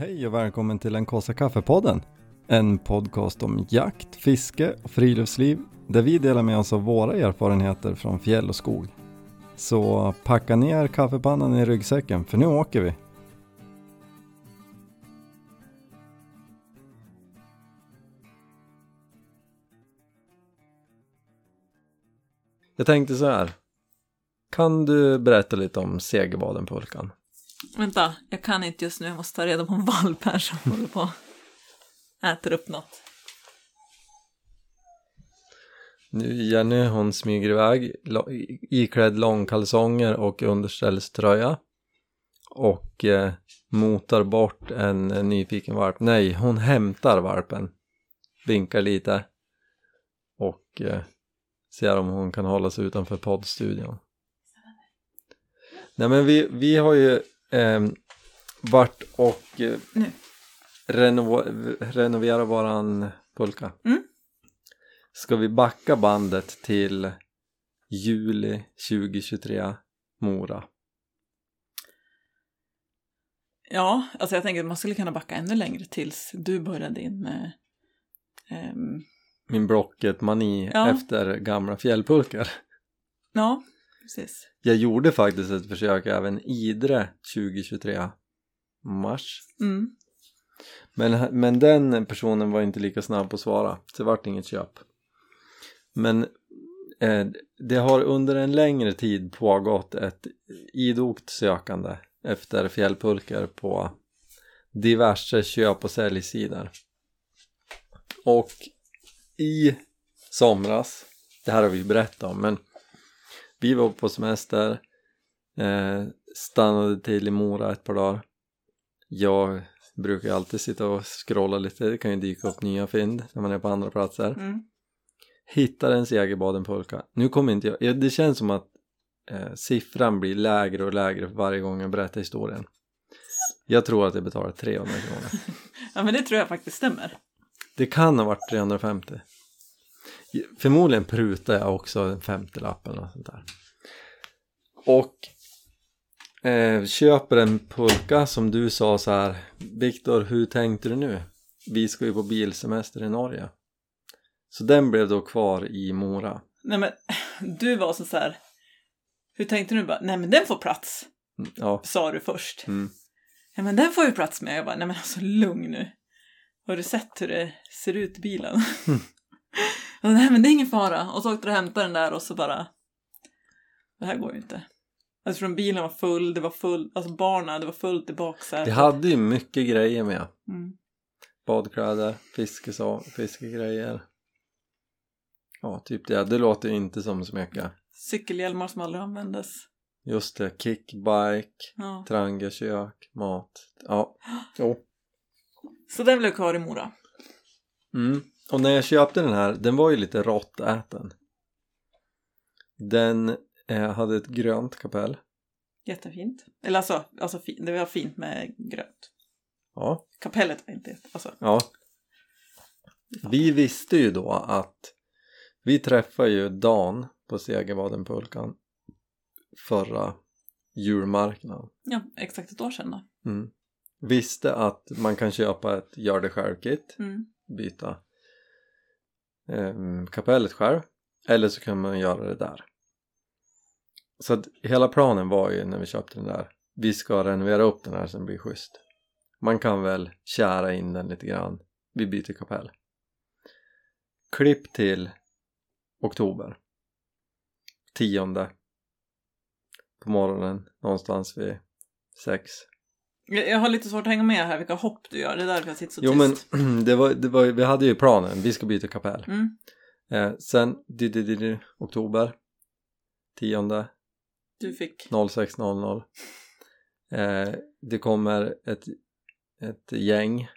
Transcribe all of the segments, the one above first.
Hej och välkommen till den kaffe kaffepodden. En podcast om jakt, fiske och friluftsliv där vi delar med oss av våra erfarenheter från fjäll och skog. Så packa ner kaffepannan i ryggsäcken för nu åker vi. Jag tänkte så här. Kan du berätta lite om Segerbadenpulkan? Vänta, jag kan inte just nu. Jag måste ta reda på en valp här som håller på äter upp något. Nu Jenny hon smyger iväg iklädd långkalsonger och underställströja och eh, motar bort en, eh, nyfiken valp. Nej, hon hämtar valpen. Vinkar lite och eh, ser om hon kan hålla sig utanför poddstudion. Nej men vi, vi har ju eh, varit och eh, Nu. renovo- renovera våran pulka. Mm. Ska vi backa bandet till juli 2023 Mora? Ja, alltså jag tänker att man skulle kunna backa ännu längre tills du började din... Eh, ehm, Min Blocket-mani Ja. efter gamla fjällpulkar. ja, precis. Jag gjorde faktiskt ett försök även Idre 2023 mars. Mm. Men, men den personen var inte lika snabb på att svara, så det vart inget köp. Men eh, det har under en längre tid pågått ett idogt sökande efter fjällpulkar på diverse köp och säljsidor. Och i somras, det här har vi berättat om, men vi var på semester, eh, stannade till i Mora ett par dagar. Jag brukar alltid sitta och scrolla lite, det kan ju dyka upp nya fynd när man är på andra platser. Mm. Hittar en Segerbadenpulka. Nu kommer inte jag, ja, det känns som att eh, siffran blir lägre och lägre för varje gång jag berättar historien. Jag tror att jag betalar 300 kronor. Ja, men det tror jag faktiskt stämmer. Det kan ha varit 350. Förmodligen prutar jag också en 50-lapp eller något sånt där. Och eh, köper en pulka som du sa så här Viktor, hur tänkte du nu? Vi ska ju på bilsemester i Norge. Så den blev då kvar i Mora. Nej, men du var så så här... Hur tänkte du? Bara, Nej, men den får plats, Mm, Ja, sa du först. mm. Ja, men den får ju plats med. Jag bara, nej men alltså lugn nu. Har du sett hur det ser ut i bilen? Ja, nej men det är ingen fara. Och så åkte du och hämtade den där och så bara, det här går ju inte. Alltså från bilen var full, det var full, alltså barnen, det var fullt i baksätet. det hade ju mycket grejer med. Mm. Badkläder, fiskeså, fiskegrejer. Ja, typ det. Det låter ju inte som så mycket. Cykelhjälmar som aldrig användes. Just det, kickbike. Ja. Trangiakök, mat. Ja, jo. Så den blev kvar i Mora. Mm. Och när jag köpte den här, den var ju lite råttäten. Den eh, hade ett grönt kapell. Jättefint. Eller alltså, alltså fi- det var fint med grönt. Ja, Kapellet var inte, alltså. ja. Vi visste ju då att vi träffade ju Dan på Segerbadenpulkan förra julmarknaden. Ja, exakt ett år sedan då. Mm. Visste att man kan köpa ett gör det själv-kit Mm. byta eh, kapellet själv eller så kan man göra det där. Så att hela planen var ju när vi köpte den där vi ska renovera upp den här så den blir schysst. Man kan väl kära in den lite grann. Vi byter kapell. Klipp till oktober. Tionde. På morgonen någonstans vid sex. Jag har lite svårt att hänga med här vilka hopp du gör. Det är därför jag sitter så jo men tyst. det var, det var, vi hade ju planen, vi ska byta kapell Mm. Eh, sen, di, di, di, di, oktober 10 Du fick 06.00 eh, Det kommer ett, ett gäng,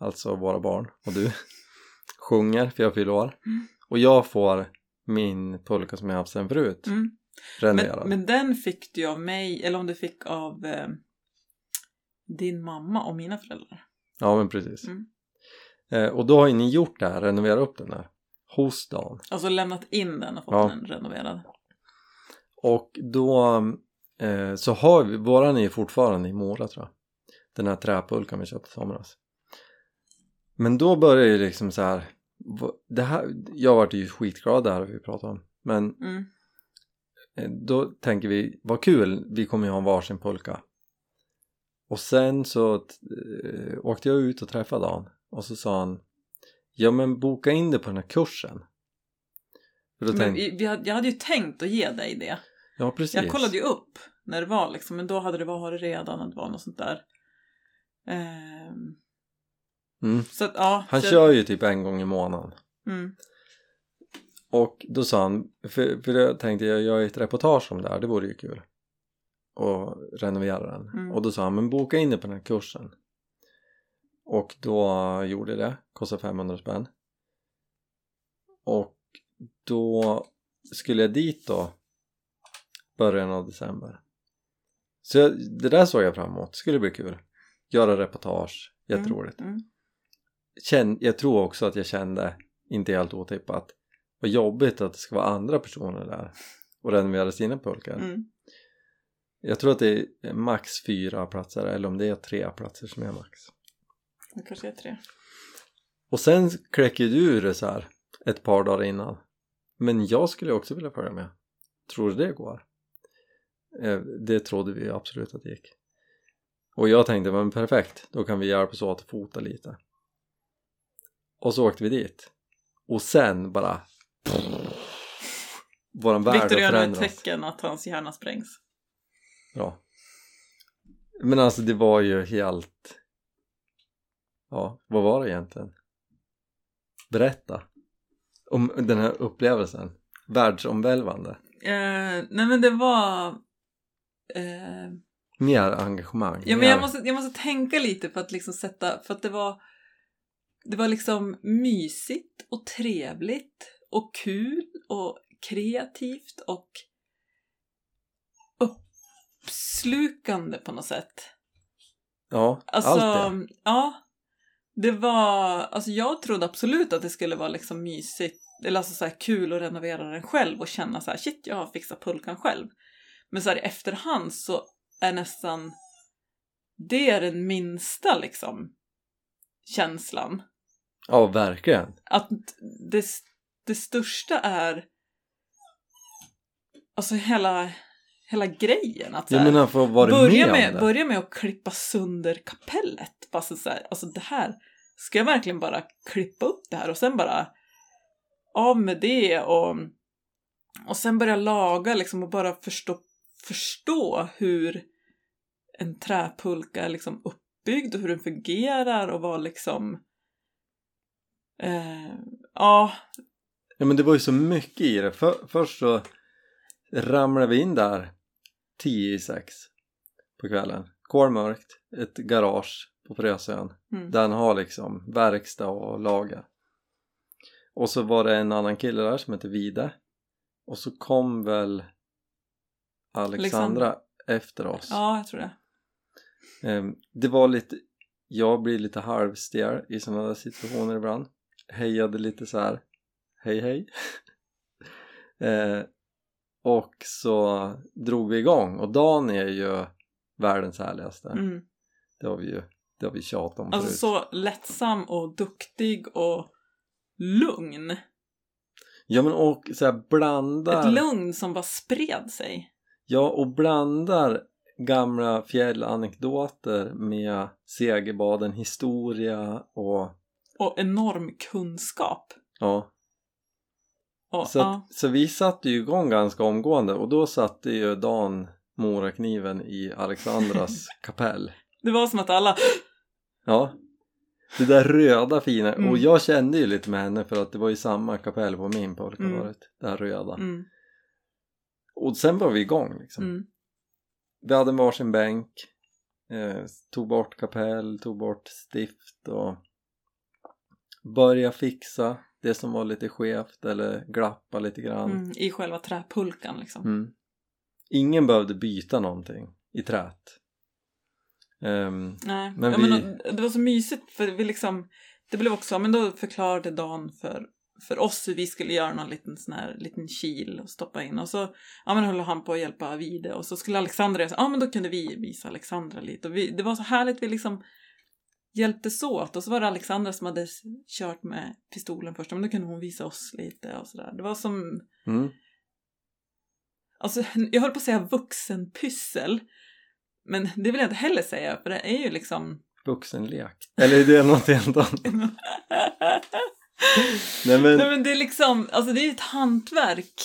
alltså våra barn och du sjunger för jag fyller år Mm. och jag får min pulka som jag haft sen förut Mm. Men, men den fick du av mig, eller om du fick av eh, din mamma och mina föräldrar. Ja men precis Mm. eh, och då har ju ni gjort det här, renoverat upp den här hos Dan Alltså lämnat in den och fått Ja. den renoverad. och då eh, så har vi, våran är fortfarande i Mora tror jag den här träpulkan vi köpte i somras men då började ju liksom så här det här, jag vart ju skitglad det här vi pratade om men Mm. eh, då tänker vi vad kul, vi kommer ju ha en varsin pulka och sen så eh, åkte jag ut och träffade Dan och så sa han ja men boka in det på den här kursen för då Men tänkte vi, hade, jag hade ju tänkt att ge dig det. ja precis Jag kollade ju upp när det var liksom, men då hade det varit redan att det var något sånt där. Ehm, mm. så att ja. han så, kör ju typ en gång i månaden Mm, Och då sa han, för, för jag tänkte jag gör ett reportage om det här, det vore ju kul och renovera den. Mm. och då sa han, men boka in det på den här kursen. Och då gjorde jag det, kostade 500 spänn. Och då skulle jag dit då början av december. Så jag, det där såg jag fram emot, skulle bli kul. Göra reportage, jätteroligt. Mm, mm. Känn, jag tror också att jag kände, inte helt otippat, vad jobbigt att det ska vara andra personer där och renovera sina pulkar. Mm. Jag tror att det är max fyra platser eller om det är tre platser som är max. Det kanske är tre. Och sen kläcker du ur det så här ett par dagar innan. Men jag skulle också vilja följa med. Tror du det går? Eh, Det trodde vi absolut att det gick. Och jag tänkte, men perfekt, då kan vi hjälpas åt att fota lite. Och så åkte vi dit. Och sen bara... Våran värld Victor gör nu ett tecken att hans hjärna sprängs. Bra. Men alltså det var ju helt... Ja, vad var det egentligen? Berätta. Om den här upplevelsen. Världsomvälvande. Eh, nej men det var... Eh, Mer engagemang. ja, men jag, måste, jag måste tänka lite på att liksom sätta... För att det var... Det var liksom mysigt och trevligt och kul och kreativt och uppslukande på något sätt. Ja, Alltså, allt det. ja. Det var, alltså jag trodde absolut att det skulle vara liksom mysigt, eller alltså så kul att renovera den själv och känna så här shit jag har fixat pulkan själv. Men så här i efterhand så är nästan det är den minsta liksom känslan. Ja, verkligen. Att det, det största är alltså hela, hela grejen. Att så Jag här, menar för vara börja med, med, börja med att klippa sönder kapellet. Bara så så här, alltså det här, ska jag verkligen bara klippa upp det här och sen bara av med det och, och sen börja laga liksom och bara förstå, förstå hur en träpulka är liksom uppbyggd och hur den fungerar och vad liksom eh, ja, Ja men det var ju så mycket i det. För, först så ramlade vi in där tio i sex på kvällen. Kolmörkt, ett garage på Frösön. mm, han har liksom verkstad och lager. Och så var det en annan kille där som hette Vide. Och så kom väl Alexandra Alexandra. efter oss. ja jag tror det. Ehm, det var lite, jag blir lite halvstel i sådana där situationer ibland. Hejade lite så här, hej hej. Och så drog vi igång och Dan är ju världens härligaste. Mm. Det har vi ju det har vi tjatat om Alltså förut. så lättsam och duktig och lugn. Ja men och så här blandar Ett lugn som bara spred sig. Ja och blandar gamla fjällanekdoter med segerbaden historia och Och enorm kunskap. ja Och, Så, ja. att, så vi satte ju igång ganska omgående och då satte ju Dan morakniven i Alexandras kapell. Det var som att alla... Ja, det där röda fina Mm. och jag kände ju lite med henne för att det var ju samma kapell på min pulka Mm. varit, det här röda. Mm, Och sen var vi igång liksom. mm, Vi hade en varsin bänk, eh, tog bort kapell, tog bort stift och började fixa det som var lite skevt eller glappa lite grann. mm, I själva träpulkan liksom. Mm. Ingen behövde byta någonting i trät. Ehm, Nej, Men ja, vi- men, det var så mysigt för vi liksom... Det blev också, men då förklarade Dan för, för oss hur vi skulle göra någon liten sån här liten kil och stoppa in och så ja men höll han på att hjälpa Vide och så skulle Alexandra säga ja men då kunde vi visa Alexandra lite och vi, det var så härligt vi liksom hjälptes åt och så var det Alexandra som hade kört med pistolen först men då kunde hon visa oss lite och sådär det var som Mm. Alltså, jag höll på att säga vuxenpyssel. Men det vill jag inte heller säga, för det är ju liksom... Vuxenlek. Eller är det något helt annat? Nej men, Nej men det är liksom, alltså det är ju ett hantverk.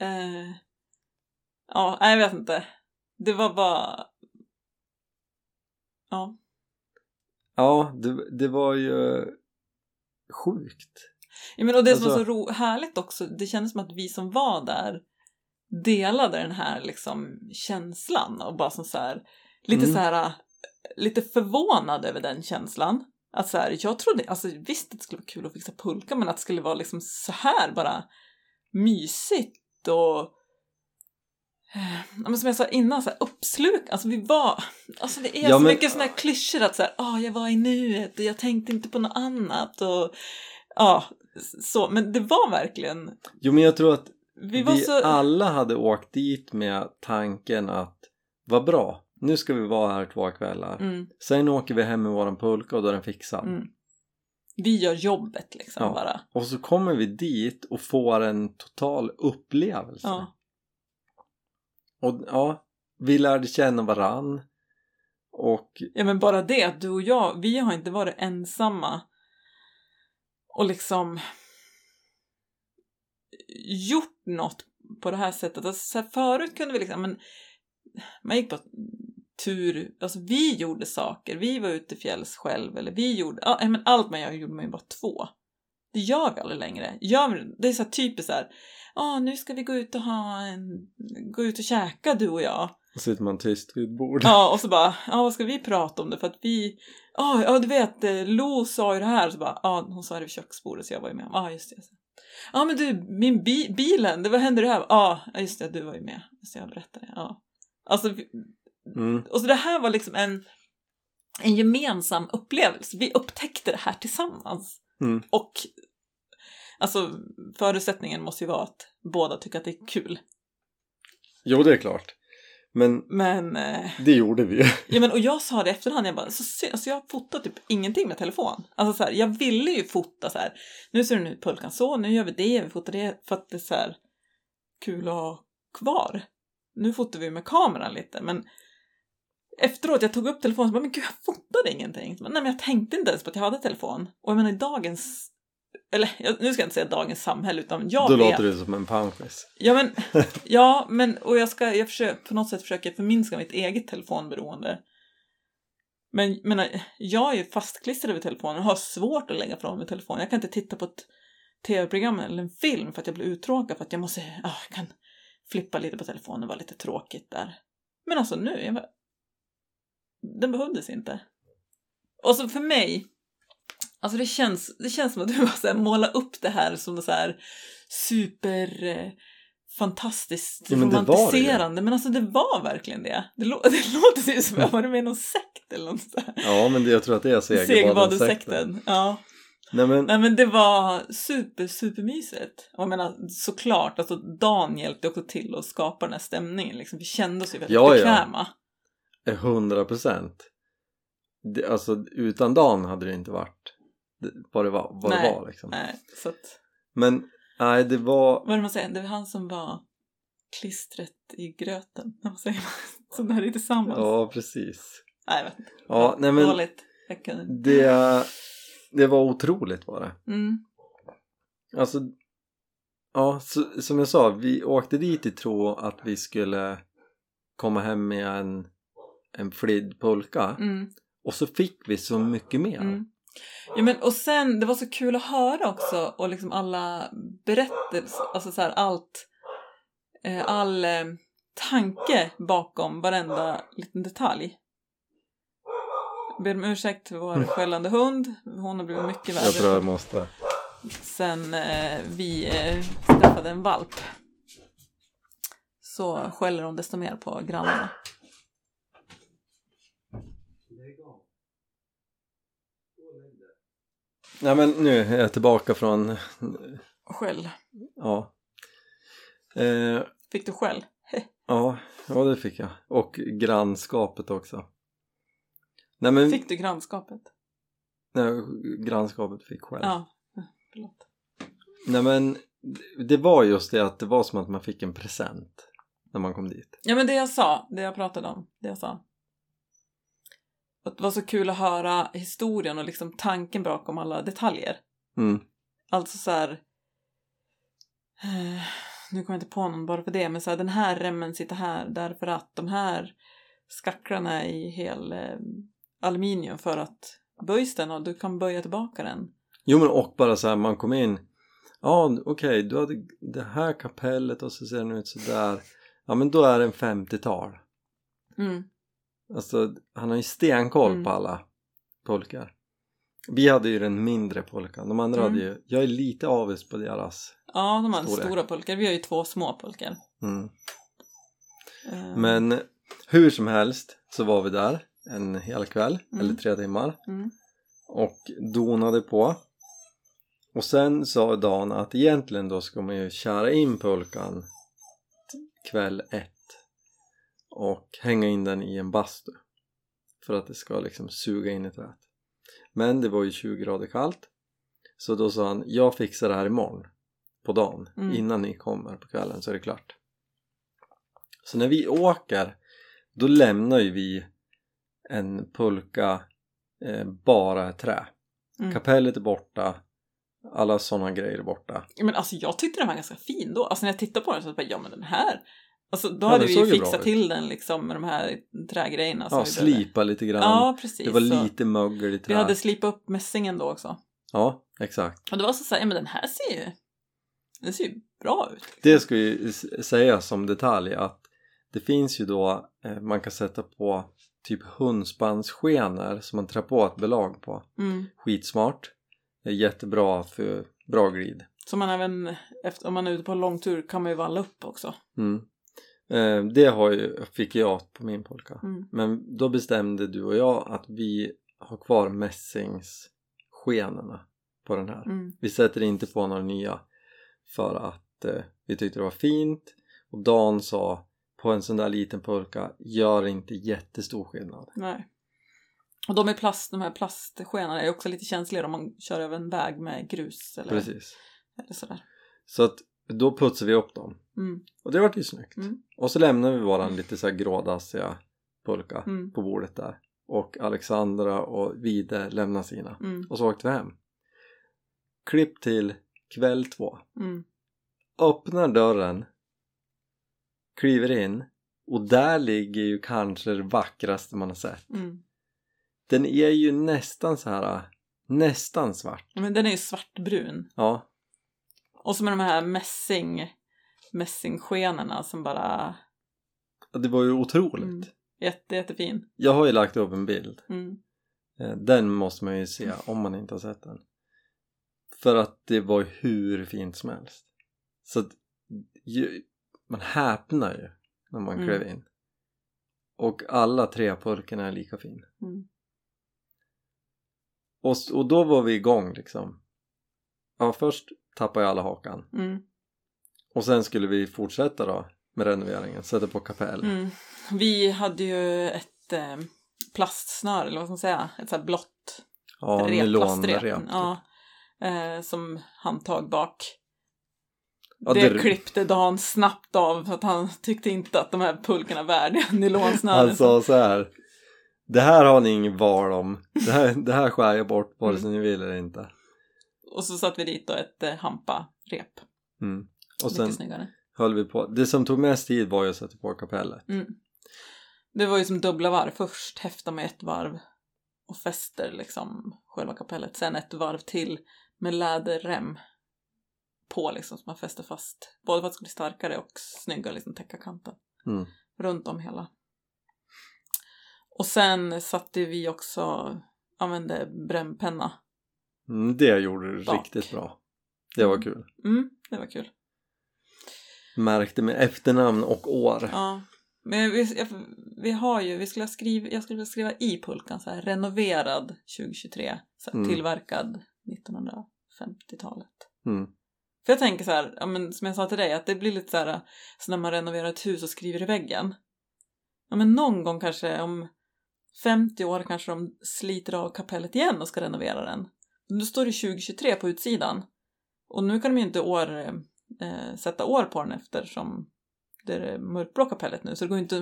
Eh... Ja, jag vet inte. Det var bara... Ja. Ja det, det var ju sjukt. ja men, och det som var så Alltså- ro- härligt också, det kändes som att vi som var där delade den här liksom känslan och bara som så här, lite Mm. så här, lite förvånad över den känslan. Att så här, jag trodde, alltså visst det skulle vara kul att fixa pulka men att det skulle vara liksom så här bara mysigt och men som jag sa innan, så här, uppsluk, alltså vi var, alltså det är Ja, så men- mycket sådana här klyschor att så här, ah, jag var i nuet och jag tänkte inte på något annat och ja, så, men det var verkligen, Jo men jag tror att vi vi, så, alla hade åkt dit med tanken att vad bra, nu ska vi vara här två kvällar. mm, Sen åker vi hem med våran pulka och då är den fixad. mm. vi gör jobbet liksom Ja. bara. Och så kommer vi dit och får en total upplevelse. Ja. Och ja, vi lärde känna varann. Och Ja men bara det att du och jag, vi har inte varit ensamma och liksom gjort något på det här sättet. Alltså, så här, förut kunde vi liksom, men man gick på tur, alltså vi gjorde saker, vi var ute fjälls själv eller vi gjorde, ja, men allt man gör gjorde man ju bara två. Det gör vi aldrig längre. Gör vi, det är så här typiskt så här, ja nu ska vi gå ut och ha en, gå ut och käka du och jag. så sitter man tyst vid ett bord. Ja, och så bara, ja vad ska vi prata om det? För att vi, ja, ja du vet, eh, Lo sa ju det här, och så bara, ja hon sa det vid köksbordet så jag var ju med. Ja, just det. Ja men du, min bi bilen, det, vad hände det här? Ja, just det, du var ju med. Så jag berättade. Ja. Alltså, Mm. och så det här var liksom en, en gemensam upplevelse. Vi upptäckte det här tillsammans. Mm. Och alltså förutsättningen måste ju vara att båda tycker att det är kul. Jo, det är klart. Men Men eh, det gjorde vi ju. Ja, men, och jag sa det i efterhand, jag bara, så, alltså jag fotar typ ingenting med telefon. Alltså så här, jag ville ju fota så här, nu ser den ut pulkan så, nu gör vi det, vi fotar det, för att det är så här kul att ha kvar. Nu fotar vi med kameran lite, men efteråt, jag tog upp telefonen och bara, men gud, jag fotade ingenting. Bara, Nej, men jag tänkte inte ens på att jag hade telefon. Och jag menar, i dagens, eller nu ska jag inte säga dagens samhälle, utan jag Då vet. låter du som en panschis. Ja men, ja, men och jag ska, jag försöker, på något sätt försöker förminska mitt eget telefonberoende. Men menar, jag är ju fastklistrad vid telefonen och har svårt att lägga från mig telefonen. Jag kan inte titta på ett tv-program eller en film för att jag blir uttråkad för att jag måste, ah, jag kan flippa lite på telefonen och vara lite tråkigt där. Men alltså nu, jag bara, den behövdes inte. Och så för mig, alltså det känns, det känns som att du bara så här målar upp det här som så här super eh, fantastiskt Ja, men det var det romantiserande. Men alltså det var verkligen det. Det, lå- det låter ju som att jag varit med i någon sekt eller något sånt. Ja, men det, jag tror att det är. Segerbadesekten. Ja. Nej, men Nej men det var super, supermysigt. Och Jag menar såklart, alltså Dan hjälpte också till att skapa den här stämningen liksom. Vi kände oss ju väldigt Ja, ja. bekväma. hundra procent. Alltså utan Dan hade det inte varit det- vad det var. Vad det Nej, var liksom. Nej, så att, Men nej, det var... vad är det man säger? Det var han som var klistret i gröten. Säger man? Som det här är tillsammans. Ja, precis. Nej, jag vet inte. Ja, nej men Dåligt. Kunde. det, det var otroligt var det. Mm. Alltså, ja, så, som jag sa, vi åkte dit i tro att vi skulle komma hem med en, en flidpulka Mm. och så fick vi så mycket mer. Mm. Ja, men, och sen, det var så kul att höra också och liksom alla berättelser, alltså så här allt, eh, all eh, tanke bakom varenda liten detalj. Jag ber om ursäkt för vår skällande hund, hon har blivit mycket Jag tror värre jag måste. sen eh, vi eh, skaffade en valp. Så skäller hon desto mer på grannarna. Nej men nu är jag tillbaka från, Skäll. ja. Eh, Fick du skäll? ja, ja det fick jag. Och grannskapet också. Nej men, Fick du grannskapet? nej, grannskapet fick själv. Ja. Förlåt. Nej men, det var just det att det var som att man fick en present när man kom dit. Ja men det jag sa, det jag pratade om, det jag sa. Det var så kul att höra historien och liksom tanken bakom alla detaljer. Mm. Alltså så här. Eh, nu kommer jag inte på någon bara för det, men så här, den här remmen sitter här därför att de här skacklarna är i hel eh, aluminium för att böjs den och du kan böja tillbaka den. Jo men och bara så här, man kom in Ja okej, du hade det här kapellet och så ser den ut sådär Ja men då är den 50-tal Mm. Alltså han har ju stenkoll Mm. på alla polkar Vi hade ju den mindre polkan, de andra Mm. hade ju Jag är lite avis på deras Ja, de har Storlek. stora pulkar. Vi har ju två små pulkar. mm. Eh, Men hur som helst så var vi där en hel kväll, Mm. eller tre timmar Mm. och donade på och sen sa Dan att egentligen då ska man ju köra in pulkan kväll ett och hänga in den i en bastu för att det ska liksom suga in i träet men det var ju 20 grader kallt så då sa han jag fixar det här imorgon på dagen Mm. innan ni kommer på kvällen så är det klart så när vi åker då lämnar ju vi en pulka eh, bara trä Mm. kapellet är borta alla sådana grejer är borta Men alltså jag tyckte den var ganska fin då. Alltså när jag tittade på den så var jag bara, ja men den här. Alltså då Ja, hade vi ju fixat till den liksom med de här trägrejerna. ja, slipa lite grann Ja, precis. det var så lite mögel i trä Vi hade slipat upp mässingen då också. ja, exakt Och det var så såhär, ja men den här ser ju, den ser ju bra ut. liksom. det ska ju s- sägas som detalj att det finns ju då eh, man kan sätta på typ hundspannskenor som man trär på ett belag på Mm. skitsmart det är jättebra för bra glid Så man även, efter, om man är ute på en lång tur kan man ju valla upp också. mm. Eh, det har ju, fick jag på min polka Mm. Men då bestämde du och jag att vi har kvar mässingsskenorna på den här. Mm. Vi sätter inte på några nya för att eh, vi tyckte det var fint och Dan sa på en sån där liten pulka gör inte jättestor skillnad. Nej. Och de är plast, de här plastskenorna är också lite känsligare om man kör över en väg med grus eller, Precis. eller sådär. Så att då putsar vi upp dem Mm. och det vart ju snyggt. Mm. Och så lämnar vi våran lite så här grådassiga pulka Mm. på bordet där och Alexandra och Vide lämnar sina Mm. och så åkte vi hem. Klipp till kväll två. Mm. öppnar dörren kliver in och där ligger ju kanske det vackraste man har sett Mm. den är ju nästan så här nästan svart Men den är ju svartbrun. ja, Och så med de här mässing, mässingskenorna som bara... det var ju otroligt Mm. Jätte, jättefin. jag har ju lagt upp en bild Mm. Eh, den måste man ju se om man inte har sett den för att det var hur fint som helst så att ju, man häpnar ju när man Mm. klev in och alla tre pulkorna är lika fin Mm. Och, och då var vi igång liksom Ja först tappade jag alla hakan Mm. och sen skulle vi fortsätta då med renoveringen, sätta på kapell Mm. Vi hade ju ett eh, plastsnöre, eller vad ska man säga, ett så här blått Ja, rep, plastrep. typ. Ja, eh, som handtag bak. Ja, det, det- klippte Dan snabbt av för att han tyckte inte att de här pulkorna var värdiga nylonsnören. Han sa så här Det här har ni ingen val om Det här, det här skär jag bort vare sig ni vill eller inte Och så satte vi dit då ett eh, hampa-rep. mm. Och sen Mycket snyggare. höll vi på Det som tog mest tid var ju att sätta på kapellet Mm. Det var ju som dubbla varv. Först häfta med ett varv och fäster liksom själva kapellet. Sen ett varv till med läderrem på liksom så man fäster fast. Både för att det ska bli starkare och snyggare liksom täcka kanten. mm. Runt om hela. Och sen satte vi också, använde brännpenna. Mm, Det gjorde du Bak. riktigt bra Det var Mm. kul Mm, det var kul. Märkte med efternamn och år Ja. Men vi, jag- vi har ju, vi skulle skriva, jag skulle skriva i pulkan så här renoverad 2023. Så här, Mm. Tillverkad 1950-talet. Mm. För jag tänker så här, ja, men som jag sa till dig, att det blir lite så här, så när man renoverar ett hus och skriver i väggen. Ja men någon gång kanske om 50 år kanske de sliter av kapellet igen och ska renovera den. Då står det 2023 på utsidan. Och nu kan de ju inte år, eh, sätta år på den eftersom det är mörkblå kapellet nu så det går ju inte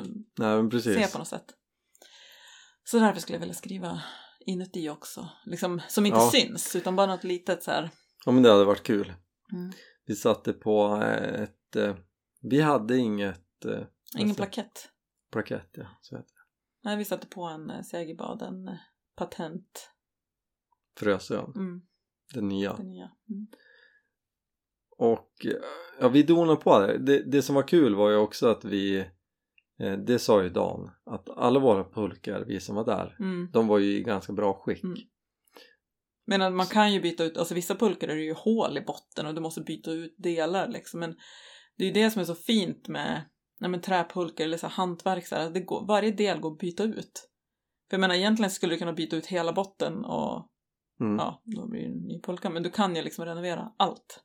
att se på något sätt. Så därför skulle jag vilja skriva inuti också. Liksom, som inte Ja. syns utan bara något litet så här. Ja men det hade varit kul. Mm. Vi satte på eh, ett... eh, Vi hade inget... eh, Ingen alltså, plakett. plakett. Ja, så heter det. Nej, vi satte på en eh, segerbad, en eh, patent. Frösön. Mm, Den nya. det nya. Mm. Och eh, ja, vi donade på det. det. Det som var kul var ju också att vi eh, Det sa ju Dan att alla våra pulkar, vi som var där Mm. De var ju i ganska bra skick Mm. Men att man kan ju byta ut, alltså vissa pulkor är det ju hål i botten och du måste byta ut delar liksom. Men det är ju det som är så fint med nej, men träpulkor eller så här hantverk, så här, det går, varje del går att byta ut. För jag menar egentligen skulle du kunna byta ut hela botten och mm. ja, då blir det en ny pulka. Men du kan ju liksom renovera allt.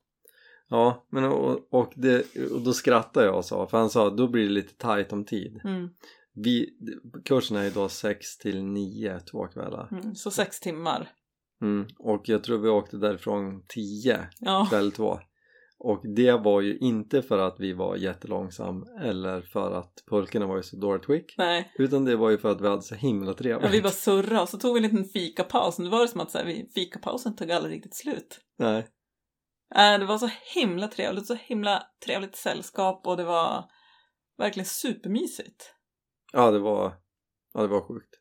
Ja, men och, och, det, och då skrattade jag och sa, för han sa då blir det lite tajt om tid. Mm, Vi, kursen är då 6 till 9 två kvällar. mm. Så sex timmar. Mm. Och jag tror vi åkte därifrån 10 Ja, kväll två. Och det var ju inte för att vi var jättelångsam eller för att pulkorna var i så dåligt skick. nej. Utan det var ju för att vi hade så himla trevligt. Ja, vi bara surrade och så tog vi en liten fikapaus. Nu var det som att så här, fikapausen tog aldrig riktigt slut. Nej. Äh, det var så himla trevligt, så himla trevligt sällskap och det var verkligen supermysigt. Ja det var, ja, det var sjukt.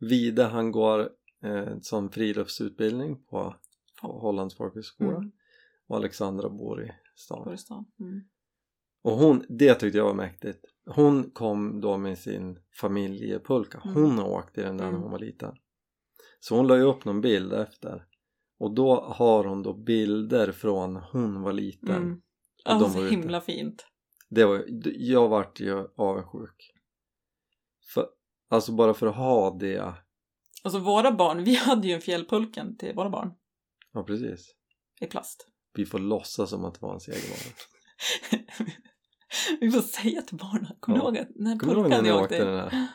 Vide han går eh, som friluftsutbildning på, på Hollands folkhögskola Mm. Och Alexandra bor i stan. stan. Mm. Och hon, det tyckte jag var mäktigt. Hon kom då med sin familjepulka. Mm. Hon åkte i den där när Mm. hon var liten. Så hon la ju upp någon bild efter. Och då har hon då bilder från hon var liten. Mm. Och Alltså de var ute. himla fint. Det var, jag vart ju avundsjuk. För, alltså bara för att ha det. Alltså våra barn, vi hade ju en fjällpulken till våra barn Ja precis. i plast. Vi får låtsas som att det var en segervara. vi får säga till barnen, kommer Ja. du ihåg att när pulkan åkte åkte den här?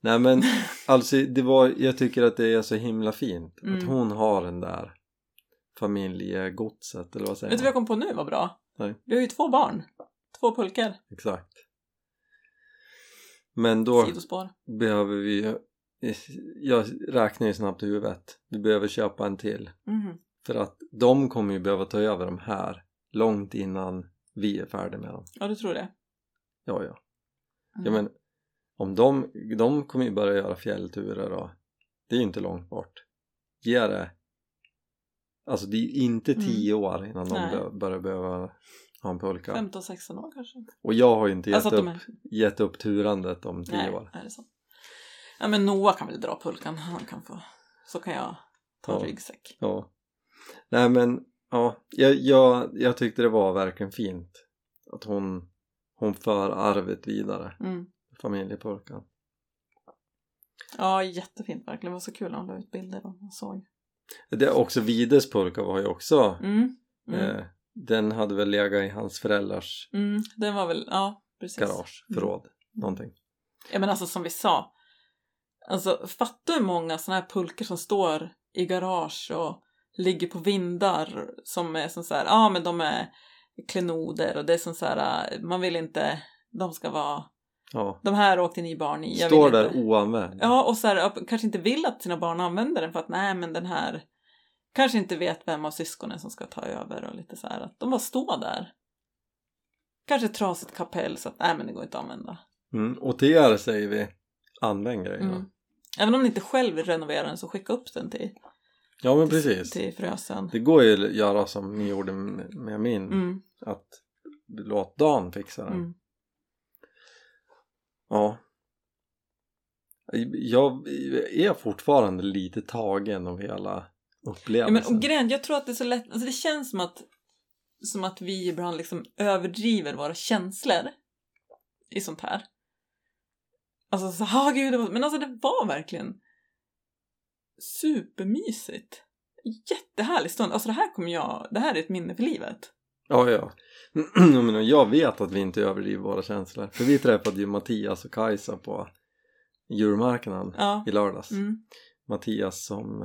Nej men alltså det var, jag tycker att det är så himla fint att Mm. hon har den där familjegodset eller vad säger Vet du vad jag kom på nu var bra? Nej. Vi har ju två barn. Två pulkor. Exakt. Men då Sidospår. behöver vi jag räknar ju snabbt i huvudet. Vi behöver köpa en till. Mhm. För att de kommer ju behöva ta över de här långt innan vi är färdiga med dem. Ja, du tror det? Ja, ja. Mm. Ja men om de, de kommer ju börja göra fjällturer och det är ju inte långt bort. Ge det Alltså det är ju inte Mm. tio år innan de Nej. bör- börjar behöva ha en pulka. 15-16 år kanske? Och jag har ju inte gett, Alltså att de upp, är... gett upp turandet om tio Nej, år. är det så? Ja, men Noah kan väl dra pulkan. Han kan få... Så kan jag ta Ja. ryggsäck. Ja. Nej men ja, jag, jag, jag tyckte det var verkligen fint att hon, hon för arvet vidare, Mm. familjepulkan. Ja, jättefint verkligen. Det var så kul när han la ut bilder och man såg. Det, också Vides pulka var ju också, Mm. Mm. eh, den hade väl legat i hans föräldrars Mm. Den var väl, ja precis. garage, förråd, någonting. Ja men alltså som vi sa. Alltså fatta hur många sådana här pulkor som står i garage och ligger på vindar som är som så här, ja men de är klenoder och det är som så här, man vill inte, de ska vara, Ja, de här åkte ni barn i. jag står där inte. oanvänd. Ja och så här, kanske inte vill att sina barn använder den för att nej men den här kanske inte vet vem av syskonen som ska ta över och lite så här att de bara står där. Kanske trasigt kapell så att nej men det går inte att använda. Mm, och till er säger vi, använd grejerna. Mm. Även om ni inte själv vill renovera den så skicka upp den till, Ja men precis. till Frösön. Det går ju att göra som ni gjorde med min, Mm, att låt Dan fixa den. mm. Ja. Jag är fortfarande lite tagen av hela Ja, men, upplevelsen. och grejen, jag tror att det är så lätt, alltså det känns som att, som att vi ibland liksom överdriver våra känslor i sånt här. Alltså så, ah, gud, men alltså det var verkligen supermysigt. jättehärlig stund. Alltså det här kommer jag, det här är ett minne för livet. Ja, ja. Jag menar, jag vet att vi inte överdriver våra känslor. För vi träffade ju Mattias och Kajsa på djurmarknaden Ja. i lördags. Mm. Mattias som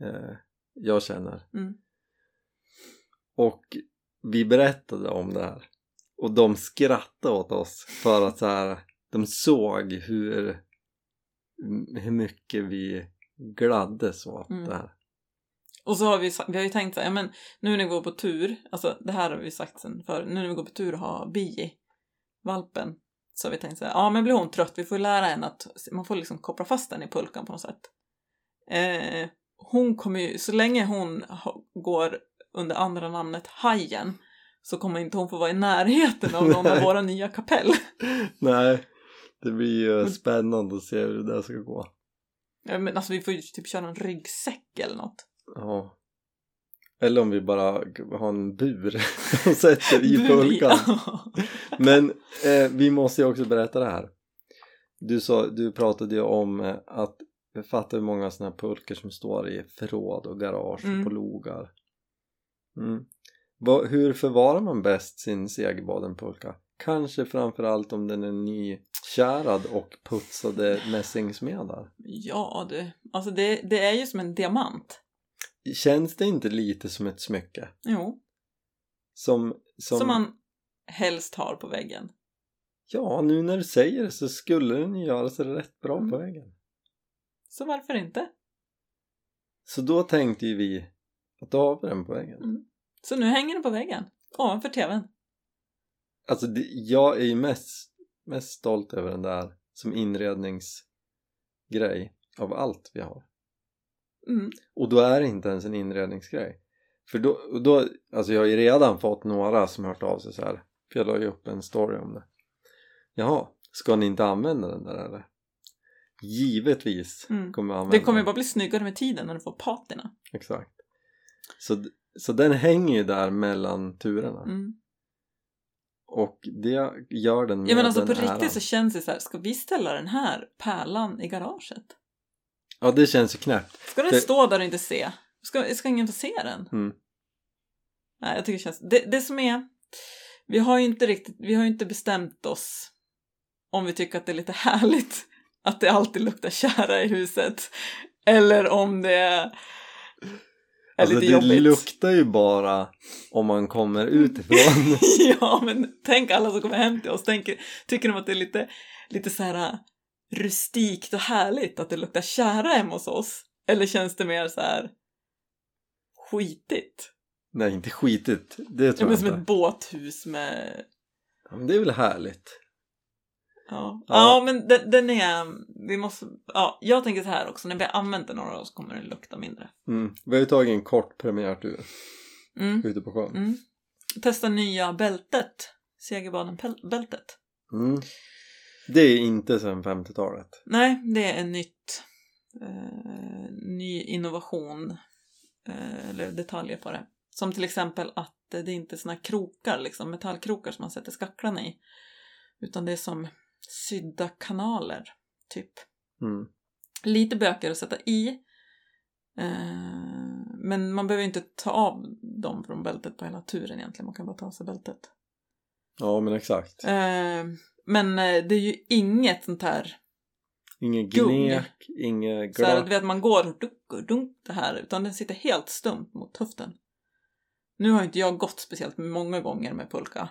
eh, jag känner. Mm. Och vi berättade om det här. Och de skrattade åt oss för att så här, de såg hur, hur mycket vi gladdes åt Mm. det här. Och så har vi, vi har ju tänkt så här, ja, men nu när vi går på tur, alltså det här har vi sagt sen för nu när vi går på tur och har bi, valpen, så har vi tänkt så här, ja men blir hon trött, vi får lära henne att, man får liksom koppla fast den i pulkan på något sätt. Eh, hon kommer ju, så länge hon går under andra namnet Hajen, så kommer inte hon få vara i närheten av någon av våra nya kapell. Nej, det blir ju spännande att se hur det där ska gå. Ja, men alltså vi får ju typ köra en ryggsäck eller något. Ja. Eller om vi bara har en bur och sätter i pulkan. Men eh, vi måste ju också berätta det här. Du, sa, du pratade ju om eh, att fatta hur många sådana här pulkor som står i förråd och garage Mm. och på logar. Mm. Va, hur förvarar man bäst sin segerbadenpulka? Kanske framförallt om den är nykärad och putsade mässingsmedar. Ja du, alltså det, det är ju som en diamant. Känns det inte lite som ett smycke? Jo, Som, som, som, man helst har på väggen. Ja, nu när du säger det så skulle den ju göra sig rätt bra Mm. på väggen. Så varför inte? Så då tänkte ju vi att då har vi den på väggen. Mm. Så nu hänger den på väggen, ovanför tvn. Alltså det, jag är ju mest, mest stolt över den där som inredningsgrej av allt vi har. Mm. Och då är det inte ens en inredningsgrej. För då, då alltså jag har ju redan fått några som hört av sig så här. För jag la ju upp en story om det. Jaha, ska ni inte använda den där eller? Givetvis Mm. kommer jag använda Det kommer ju den. bara bli snyggare med tiden när du får patina. Exakt. Så, så den hänger ju där mellan turerna. Mm. Och det gör den med Ja men alltså på riktigt äran. så känns det så här, ska vi ställa den här pärlan i garaget? Ja det känns ju knäppt. Ska den Det- stå där och inte se? Ska, ska ingen få se den? Mm. Nej, jag tycker det känns... Det, det som är... Vi har ju inte riktigt... Vi har ju inte bestämt oss om vi tycker att det är lite härligt att det alltid luktar kära i huset. Eller om det är Alltså det jobbigt. luktar ju bara om man kommer utifrån. ja, men tänk alla som kommer hem till oss. Tänker, tycker de att det är lite, lite så här äh, rustikt och härligt att det luktar kära hemma hos oss? Eller känns det mer så här skitigt? Nej inte skitigt. Det Ja, tror men jag som inte. ett båthus med Ja, men det är väl härligt. Ja, Ja. ja men den, den är, vi måste, ja, jag tänker så här också, när vi har använt den några år så kommer den lukta mindre. Mm. Vi har ju tagit en kort premiärtur Mm, ute på sjön. mm. Testa nya bältet, Segerbaden-bältet. Mm. Det är inte sedan 50-talet. Nej, det är en nytt, eh, ny innovation, eh, eller detaljer på det. Som till exempel att det är inte såna krokar, liksom metallkrokar som man sätter skacklarna i. Utan det är som sydda kanaler, typ. Mm. lite bökigare att sätta i. Eh, men man behöver inte ta av dem från bältet på hela turen egentligen. Man kan bara ta av sig bältet. Ja men exakt. Eh, men eh, det är ju inget sånt här, Inget gnek, inget så här, du glapp. vet man går dunk dunk det här. Utan den sitter helt stumt mot höften. Nu har inte jag gått speciellt många gånger med pulka.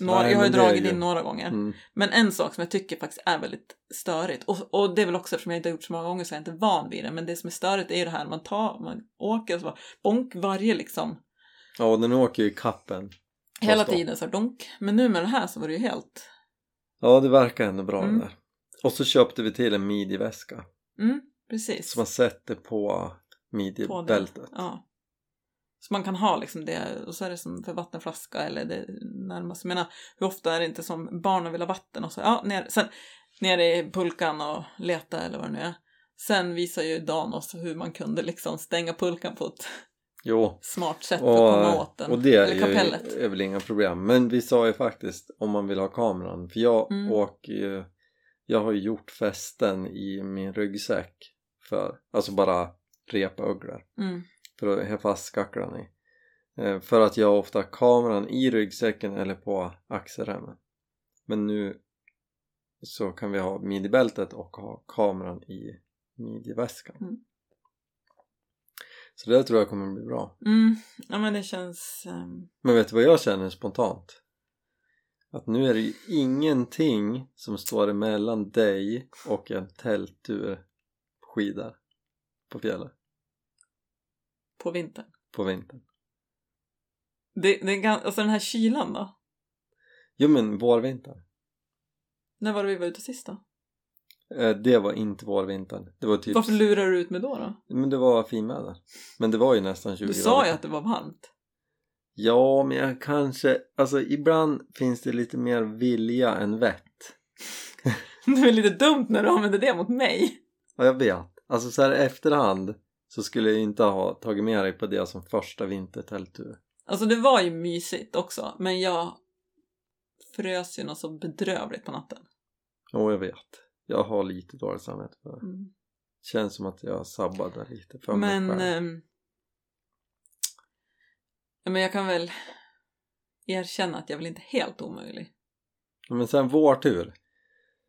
Några, Nej, jag har ju dragit in några gånger. Mm. Men en sak som jag tycker faktiskt är väldigt störigt, och, och det är väl också eftersom jag inte har gjort så många gånger så jag är inte van vid det, men det som är störigt är ju det här man tar, man åker och så bara bonk varje liksom, Ja och den åker ju i kappen. hela tiden så här, donk. Men nu med det här så var det ju helt, Ja det verkar ändå bra Mm. det där. Och så köpte vi till en midjeväska. mm, precis. Som man sätter på midjebältet. Ja. Så man kan ha liksom det, och så är det som för vattenflaska eller det närmast. Jag menar, hur ofta är det inte som barnen vill ha vatten och så, ja, ner, sen ner i pulkan och leta eller vad det nu är. Sen visar ju Dan oss hur man kunde liksom stänga pulkan på ett Jo. smart sätt för att komma Och, åt den. och det eller är, kapellet. ju, är väl inga problem. Men vi sa ju faktiskt om man vill ha kameran. För jag Mm. åker ju, jag har ju gjort fästen i min ryggsäck. För, alltså bara repöglor Mm. För att ha fast skacklan i. Eh, för att jag har ofta kameran i ryggsäcken eller på axelremmen. Men nu så kan vi ha midjebältet och ha kameran i midjeväskan. Mm. Så det tror jag kommer bli bra. Mm. Ja men det känns... ehm, Men vet du vad jag känner spontant? Att nu är det ju ingenting som står emellan dig och en tälttur på skidor på fjället på vintern. på vintern. Det, det är gan- alltså den här kylan då? Jo men vårvintern. När var det vi var ute sist då? Eh, Det var inte vårvintern. Det var typ... Varför lurar du ut mig då? då? Men det var finväder. Men det var ju nästan 20 Du sa ju att det var varmt. Ja, men jag kanske... Alltså ibland finns det lite mer vilja än vett. Det är lite dumt när du använder det mot mig. Ja, jag vet. Alltså så här i efterhand så skulle jag inte ha tagit med dig på det som första vintertälttur. Alltså det var ju mysigt också, men jag frös ju något så bedrövligt på natten. Jo, jag vet. Jag har lite dåligt samvete för det. Mm. Känns som att jag sabbade lite för mig Men, själv. ehm, ja, men jag kan väl erkänna att jag väl inte helt omöjlig. Men sen vår tur.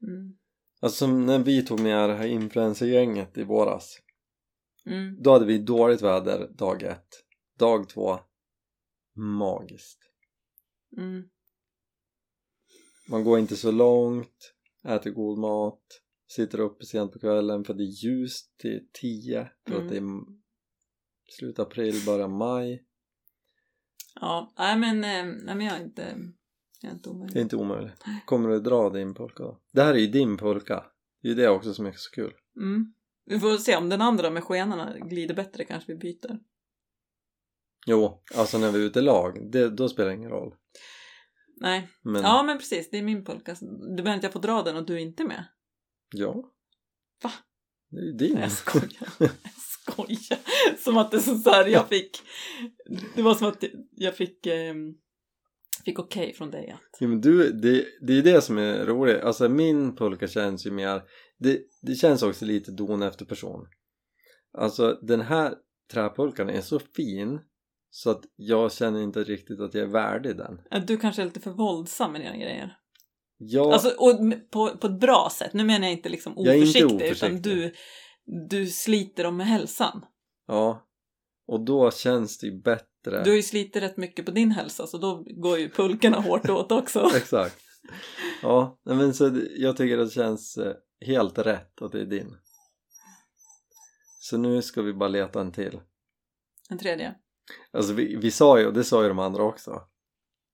Mm. Alltså när vi tog med det här influencergänget i våras. Mm. Då hade vi dåligt väder dag ett. Dag två, magiskt. Mm. Man går inte så långt, äter god mat, sitter uppe sent på kvällen för det är ljust till tio för Mm. att det är slut april, början maj. Ja, nej men, ehm, nej, men jag är inte, jag är inte Det är omöjlig. inte omöjligt. Kommer du dra din polka då? Det här är ju din polka. Det är ju det också som är så kul. Mm. Vi får se om den andra med skenorna glider bättre kanske vi byter. Jo, alltså när vi är ute i lag, det, då spelar det ingen roll. Nej, Men ja men precis, det är min polka. Du menar att jag får dra den och du är inte med? ja. Va? Det är ju din. Nej, jag skojar. Jag skojar. Som att det är så här, jag fick... Det var som att jag fick, ehm, fick okej från dig att... Ja, men du, det, det är det som är roligt. Alltså min pulka känns ju mer, det, det känns också lite don efter person. Alltså den här träpulkan är så fin så att jag känner inte riktigt att jag är värdig den. Du kanske är lite för våldsam med dina grejer. Jag, Alltså, och på, på ett bra sätt. Nu menar jag inte liksom Jag är inte oförsiktig, utan oförsiktig. du, du sliter dem med hälsan. ja. Och då känns det ju bättre. Du har ju slitit rätt mycket på din hälsa, så då går ju pulkorna hårt åt också. Exakt. Ja, men så jag tycker det känns eh, helt rätt att det är din. Så nu ska vi bara leta en till. En tredje. Alltså vi, vi sa ju, och det sa ju de andra också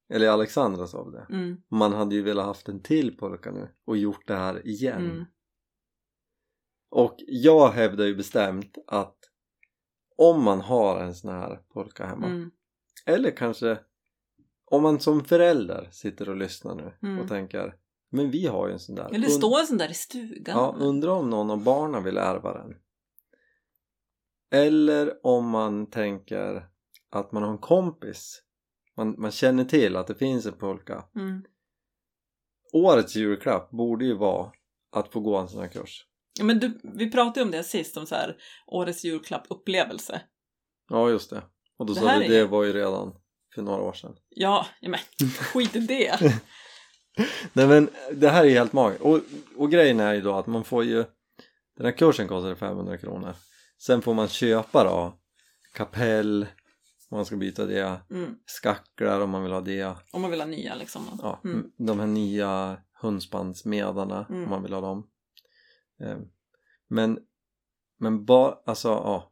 Eller Alexandra sa det Mm, Man hade ju velat haft en till pulka nu och gjort det här igen mm, Och jag hävdar ju bestämt att Om man har en sån här pulka hemma mm, Eller kanske Om man som förälder sitter och lyssnar nu Mm. och tänker Men vi har ju en sån där Eller det står en sån där i stugan. Ja, undrar om någon av barnen vill ärva den. Eller om man tänker att man har en kompis. Man, man känner till att det finns en pulka. Mm. Årets julklapp borde ju vara att få gå en sån här kurs. Ja, men du, vi pratade ju om det sist, om så här årets julklapp upplevelse. Ja, just det. Och då Det sa är- det var ju redan för några år sedan. Ja, men skit i det. Nej men det här är helt magiskt. Och, och grejen är ju då att man får ju Den här kursen kostar 500 kronor. Sen får man köpa då kapell om man ska byta det. Mm. skacklar om man vill ha det Om man vill ha nya liksom. ja, Mm. de här nya hundspannsmedarna Mm. om man vill ha dem Eh, men men bara, alltså ja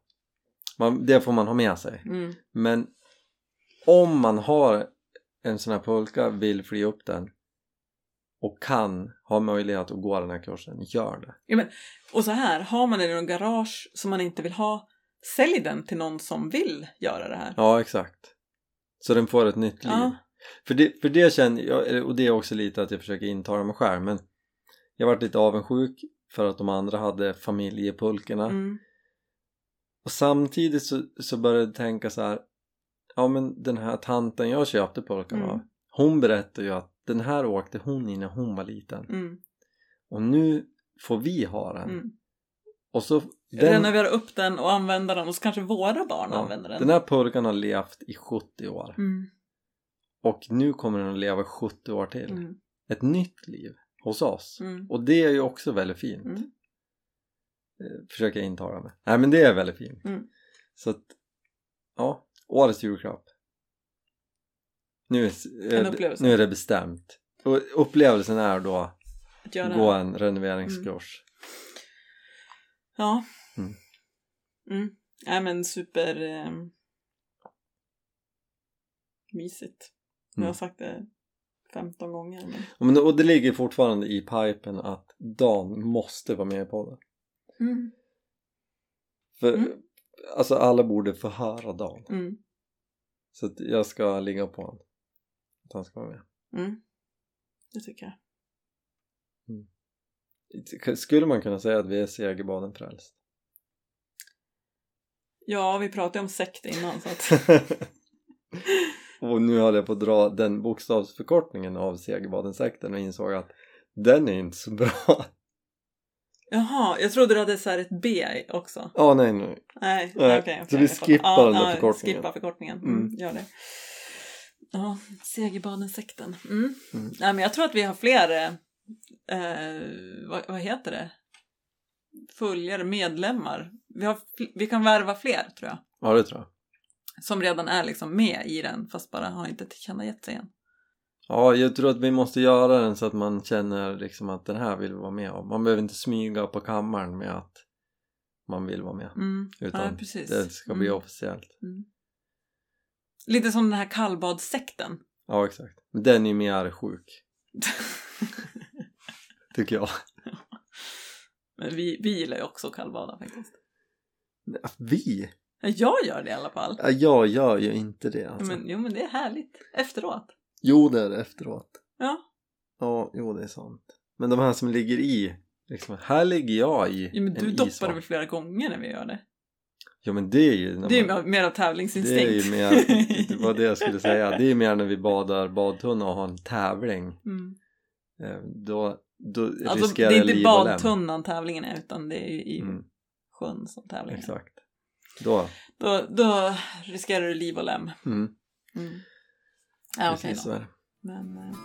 man, det får man ha med sig Mm. men om man har en sån här pulka, vill fly upp den och kan ha möjlighet att gå den här kursen, gör det Och så här, har man den i någon garage som man inte vill ha, sälj den till någon som vill göra det här. ja exakt så den får ett nytt liv Ja. För det, för det känner jag, och det är också lite att jag försöker intala mig själv men jag varit lite avundsjuk för att de andra hade familjepulkorna Mm. och samtidigt så, så började jag tänka så här ja men den här tanten jag köpte pulkan Mm. av hon berättade ju att den här åkte hon i när hon var liten Mm. och nu får vi ha den Mm. Och så den, renovera upp den och använda den och så kanske våra barn ja, använder den. den här purkan har levt i 70 år. Mm, Och nu kommer den att leva 70 år till. mm, Ett nytt liv hos oss. mm, Och det är ju också väldigt fint. Eh, Försöker jag intala mig. Nej men det är väldigt fint. Så att, ja, årets julklapp. Nu är, eh, nu är det bestämt. Och upplevelsen är då Att gå en renoveringskurs. Ja. Mm. Mm. Nej men super... Eh, mysigt. Jag har Mm. sagt det 15 gånger. Men... Och Men, och det ligger fortfarande i pipen att Dan måste vara med i podden. Mm. För Mm. Alltså alla borde få höra Dan. Mm. Så att jag ska ligga på honom. Att han ska vara med. Mm. Det tycker jag. Skulle man kunna säga att vi är segerbaden frälst? Ja, vi pratade om sekt innan så att... och nu höll jag på att dra den bokstavsförkortningen av Segerbaden-sekten och insåg att den är inte så bra. Jaha, jag trodde du hade så här ett B också. Ja, nej, nej. Nej, Nej, okej. okej, så vi skippar den där förkortningen. Skippa förkortningen. Mm. Mm. Gör det. Ja, Segerbaden-sekten. Mm. Mm. Nej, men jag tror att vi har fler, eh, eh, vad, vad heter det? Följare, medlemmar. Vi, har, vi kan värva fler tror jag. Ja, det tror jag. Som redan är liksom med i den fast bara har inte tillkännagett sig än. Ja, jag tror att vi måste göra den så att man känner liksom att den här vill vi vara med om. Man behöver inte smyga på kammaren med att man vill vara med. Mm. Utan ja, det ska bli Mm. officiellt. Mm. Lite som den här kallbadssekten. Ja, exakt. Men den är mer sjuk, tycker jag. Men vi, vi gillar ju också kallbada faktiskt. Vi? Ja, Jag gör det i alla fall. Ja, jag gör ju inte det alltså. Men, jo men det är härligt. Efteråt. Jo, det är det efteråt. Ja. Ja, jo det är sant. Men de här som ligger i, liksom, här ligger jag i ja men du en doppar det väl flera gånger när vi gör det? Ja men det är ju Det är man, mer av det tävlingsinstinkt. är ju mer, det var det jag skulle säga, det är mer när vi badar badtunna och har en tävling. Mm. Eh, Då, då Alltså det riskerar är jag inte liv och lem. badtunnan tävlingen är utan det är ju i Mm, sjön som tävlingen är. exakt. Då, Då, då riskerar du liv och lem. mm, Mm. Ja precis så är det. Men, eh,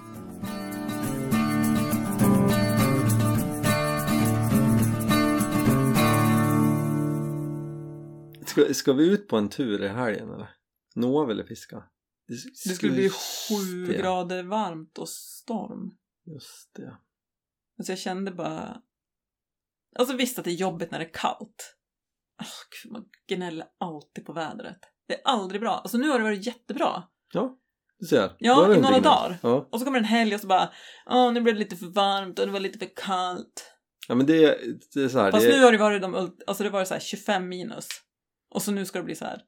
Ska, ska vi ut på en tur i helgen eller? Noah ville fiska. det skulle bli sju det. grader varmt och storm. Just det. Alltså jag kände bara... Alltså visst att det är jobbigt när det är kallt. Oh, man gnäller alltid på vädret. Det är aldrig bra. Alltså nu har det varit jättebra. Ja, du ser. Ja, i några dagar. Ja. Och så kommer en helg och så bara... Åh, nu blev det lite för varmt och det var lite för kallt. ja, men det, det är så här. Fast det, nu har det varit de... Alltså det var så här 25 minus. Och så nu ska det bli så här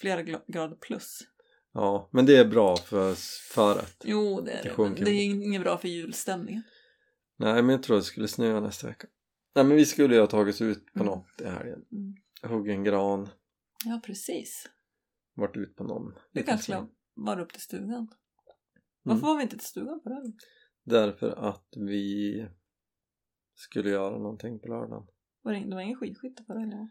flera grader plus. Ja, men det är bra för föret. Jo, det är Det. Men sjunker det är inget bra för julstämningen. Nej, men jag tror det skulle snöa nästa vecka. Nej, men vi skulle ju ha tagit oss ut på Mm. något i helgen. Mm. Hugg en gran, Ja, precis. varit ut på någon. Liten kanske vara upp till stugan. Varför var vi inte till stugan på det? Därför att vi skulle göra någonting på lördagen. Var det, det var ingen skidskytte på det eller?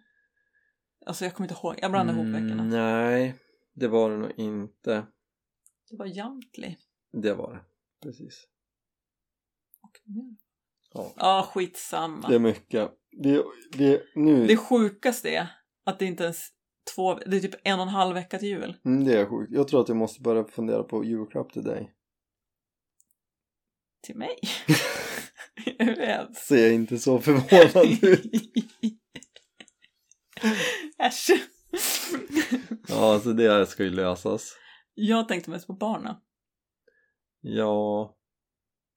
Alltså jag kommer inte ihåg, jag blandar ihop veckorna. Mm, nej, det var det nog inte. Det var Jamtli. Det var det, precis. Och mer. Ja, Ja, skitsamma. det är mycket. Vi, vi, nu, Det sjukaste är att det inte ens två, det är typ en och en halv vecka till jul. Mm, det är sjukt. Jag tror att jag måste börja fundera på julklapp till dig. Till mig? Är det? Ser inte så förvånad ut. Äsch. Ja, alltså det ska ju lösas. Jag tänkte mest på barnen. Ja,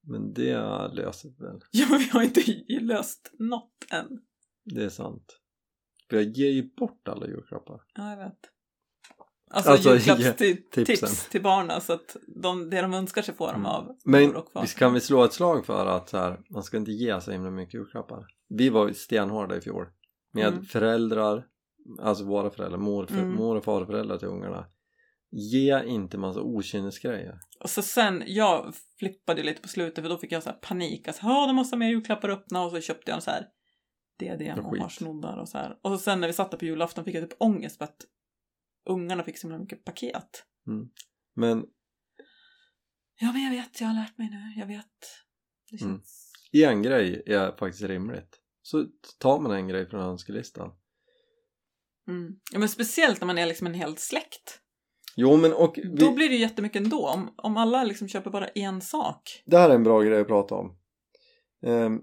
men det löser väl. Ja, men vi har inte löst något än. Det är sant. För jag ger ju bort alla julklappar. Ja, jag vet. Alltså, Alltså, julklapps ge till, barnen så att de, det de önskar sig får de Mm. av Men och visst kan vi slå ett slag för att så här, man ska inte ge så himla mycket julklappar. Vi var stenhårda i fjol. Med Mm. föräldrar, alltså våra föräldrar, mor, Mm. mor och farföräldrar till ungarna. Ge inte massa okynnesgrejer. Och så sen, jag flippade lite på slutet för då fick jag så här panik. Alltså, ja, de måste ha mer julklappar att öppna och så köpte jag en så här diadem och Skit. harsnoddar och så här. Och sen när vi satt där på julafton fick jag typ ångest för att ungarna fick så himla mycket paket. Men Ja, men jag vet, jag har lärt mig nu, jag vet. Det Mm. känns... en grej är faktiskt rimligt. Så tar man en grej från önskelistan. Mm. Ja, men speciellt när man är liksom en hel släkt. Jo men och vi, Då blir det ju jättemycket ändå. Om, om alla liksom köper bara en sak. det här är en bra grej att prata om. Ehm,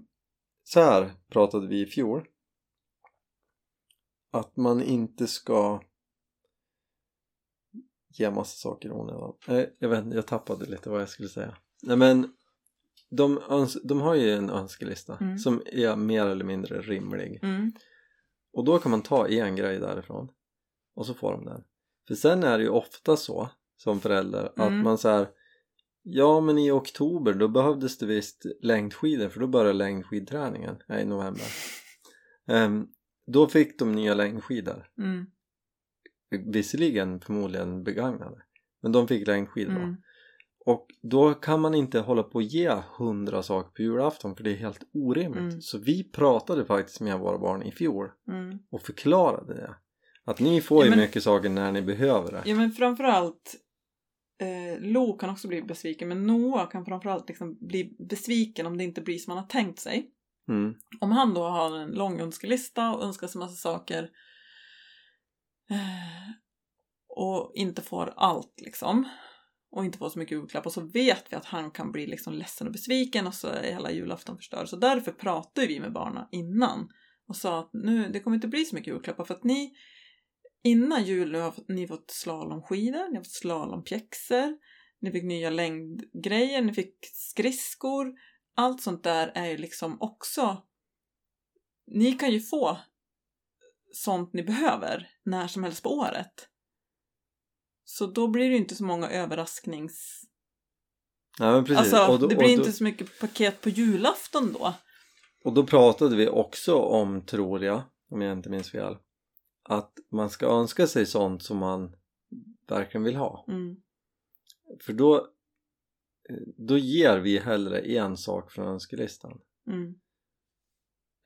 så här pratade vi i fjol. Att man inte ska ge massa saker i onödan. Jag vet inte, jag tappade lite vad jag skulle säga. Nej men de, de har ju en önskelista Mm. som är mer eller mindre rimlig. Mm. Och då kan man ta en grej därifrån och så får de den. För sen är det ju ofta så som förälder att Mm. man säger Ja men i oktober då behövdes det visst längdskidor för då började längdskidträningen, nej i november. Ehm, då fick de nya längdskidor. Mm. Visserligen förmodligen begagnade. Men de fick längdskidor. Mm. Och då kan man inte hålla på och ge hundra saker på julafton för det är helt orimligt. Mm. Så vi pratade faktiskt med våra barn i fjol Mm. och förklarade det. Att ni får Ja, ju men- mycket saker när ni behöver det. Ja men framförallt eh, Lo kan också bli besviken men Noah kan framförallt liksom bli besviken om det inte blir som han har tänkt sig. Mm. Om han då har en lång önskelista och önskar sig massa saker eh, och inte får allt liksom och inte får så mycket julklappar så vet vi att han kan bli liksom ledsen och besviken och så är hela julafton förstörd. Så därför pratade vi med barnen innan och sa att nu, det kommer inte bli så mycket julklappar för att ni innan jul nu har ni fått slalomskidor, ni har fått slalompjäxor, ni fick nya längdgrejer, ni fick skridskor. Allt sånt där är ju liksom också... Ni kan ju få sånt ni behöver när som helst på året. Så då blir det ju inte så många överrasknings... Ja, men precis. Alltså, då, det blir då, inte så mycket paket på julafton då. och då pratade vi också om, tror jag, om jag inte minns fel, att man ska önska sig sånt som man verkligen vill ha. Mm. För då, då ger vi hellre en sak från önskelistan Mm.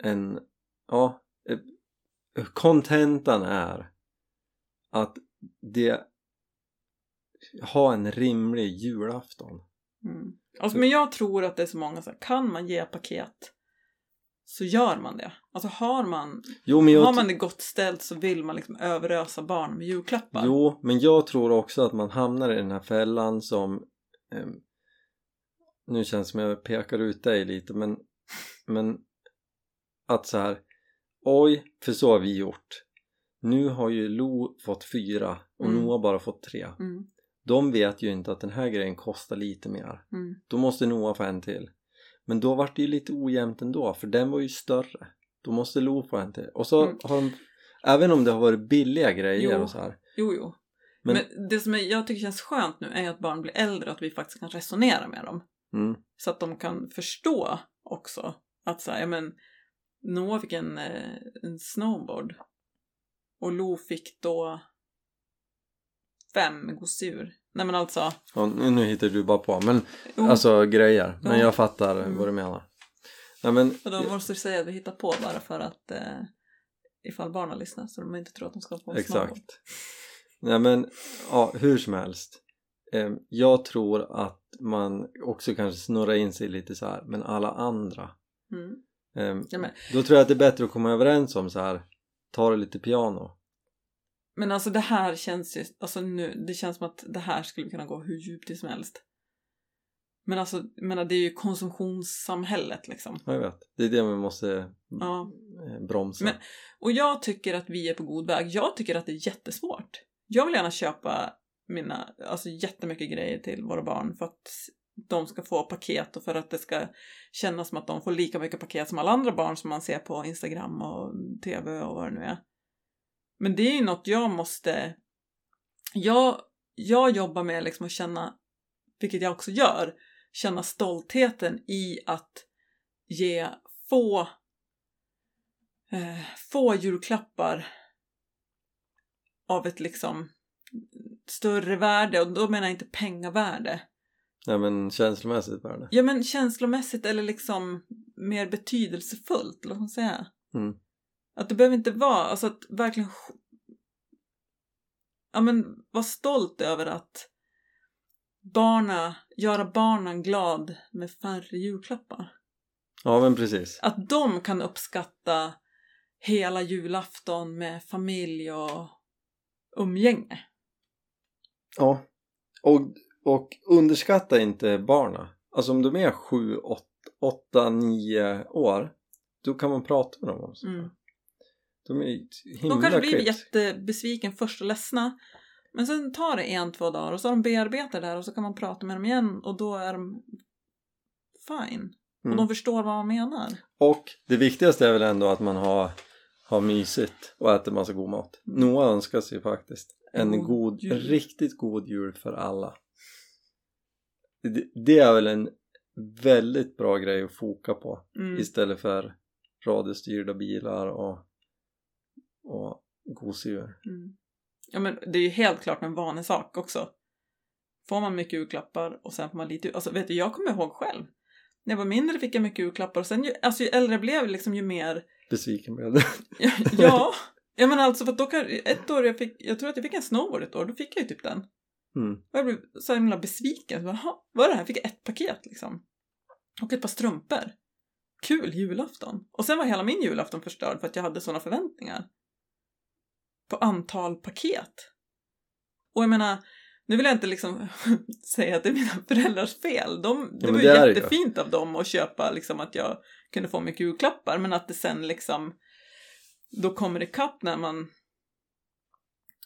än, ja, eh, kontentan är att det ha en rimlig julafton. Mm. Alltså, men jag tror att det är så många så här, kan man ge paket så gör man det. Alltså har man, Jo har man det gott ställt så vill man liksom överösa barn med julklappar. jo, men jag tror också att man hamnar i den här fällan som ehm, nu känns det som jag pekar ut dig lite men, men att så här oj, för så har vi gjort nu har ju Lo fått fyra och Mm. Noah bara fått tre Mm, de vet ju inte att den här grejen kostar lite mer mm, då måste Noah få en till men då vart det ju lite ojämnt ändå för den var ju större då måste Lo få en till och så Mm. har de även om det har varit billiga grejer Jo. och så här jo, jo. Men- Men, det som jag tycker känns skönt nu är att barn blir äldre och att vi faktiskt kan resonera med dem. mm, Så att de kan förstå också att så här, ja men Noah fick en, eh, en snowboard och Lo fick då fem gosedjur. Nej men alltså, ja, nu, nu hittar du bara på men jo, alltså grejer. Men Ja. jag fattar Mm. vad du menar. Nej men och då måste du säga att vi hittar på bara för att eh, ifall barnen lyssnar så de inte tror att de ska få en exakt. Nej men ja, hur som helst. Eh, Jag tror att man också kanske snurrar in sig lite så här men alla andra. Mm. eh, Ja, men- Då tror jag att det är bättre att komma överens om så här Ta det lite piano Men alltså det här känns ju, alltså nu, det känns som att det här skulle kunna gå hur djupt som helst. Men alltså, menar det är ju konsumtionssamhället liksom. Ja, Jag vet, det är det man måste Ja. eh, bromsa Men- Och jag tycker att vi är på god väg. Jag tycker att det är jättesvårt. Jag vill gärna köpa mina, alltså jättemycket grejer till våra barn för att de ska få paket och för att det ska kännas som att de får lika mycket paket som alla andra barn som man ser på Instagram och TV och vad det nu är. Men det är ju något jag måste... Jag, jag jobbar med liksom att känna, vilket jag också gör, känna stoltheten i att ge få eh, få julklappar av ett liksom större värde och då menar jag inte pengavärde. Nej men känslomässigt värde Ja men känslomässigt eller liksom mer betydelsefullt, ska man säga? Mm. Att det behöver inte vara, alltså att verkligen ja men var stolt över att barna, göra barnen glad med färre julklappar. Ja men precis. Att de kan uppskatta hela julafton med familj och umgänge. Ja. Och, och underskatta inte barnen. Alltså om de är sju, åt- åtta, nio år då kan man prata med dem om sånt. Mm. De är himla De kanske blir klippt. jättebesviken först och ledsna. Men sen tar det en, två dagar och så har de bearbetat det här och så kan man prata med dem igen och då är de fine. Och Mm. de förstår vad man menar. Och det viktigaste är väl ändå att man har, har mysigt och äter massa god mat. Mm. Noah önskar sig faktiskt en God god, jul. riktigt god jul för alla. Det, det är väl en väldigt bra grej att foka på Mm. istället för radiostyrda bilar och, och gosedjur. Mm. Ja men det är ju helt klart en vanlig sak också. Får man mycket julklappar och sen får man lite Alltså vet du, jag kommer ihåg själv. När jag var mindre fick jag mycket julklappar och sen ju, alltså, ju äldre jag blev liksom ju mer Besviken blev du. Ja, ja. men alltså för att då kan, ett år jag fick, jag tror att jag fick en snowboard ett år, då fick jag ju typ den. Mm. Och jag blev så himla besviken. Så "Jaha, vad är det här? Jag fick ett paket liksom. Och ett par strumpor. Kul julafton. Och sen var hela min julafton förstörd för att jag hade sådana förväntningar. På antal paket. Och jag menar, nu vill jag inte liksom säga att det är mina föräldrars fel. De, det men var det jättefint av dem att köpa liksom att jag kunde få mycket julklappar. Men att det sen liksom, då kommer det kapp när man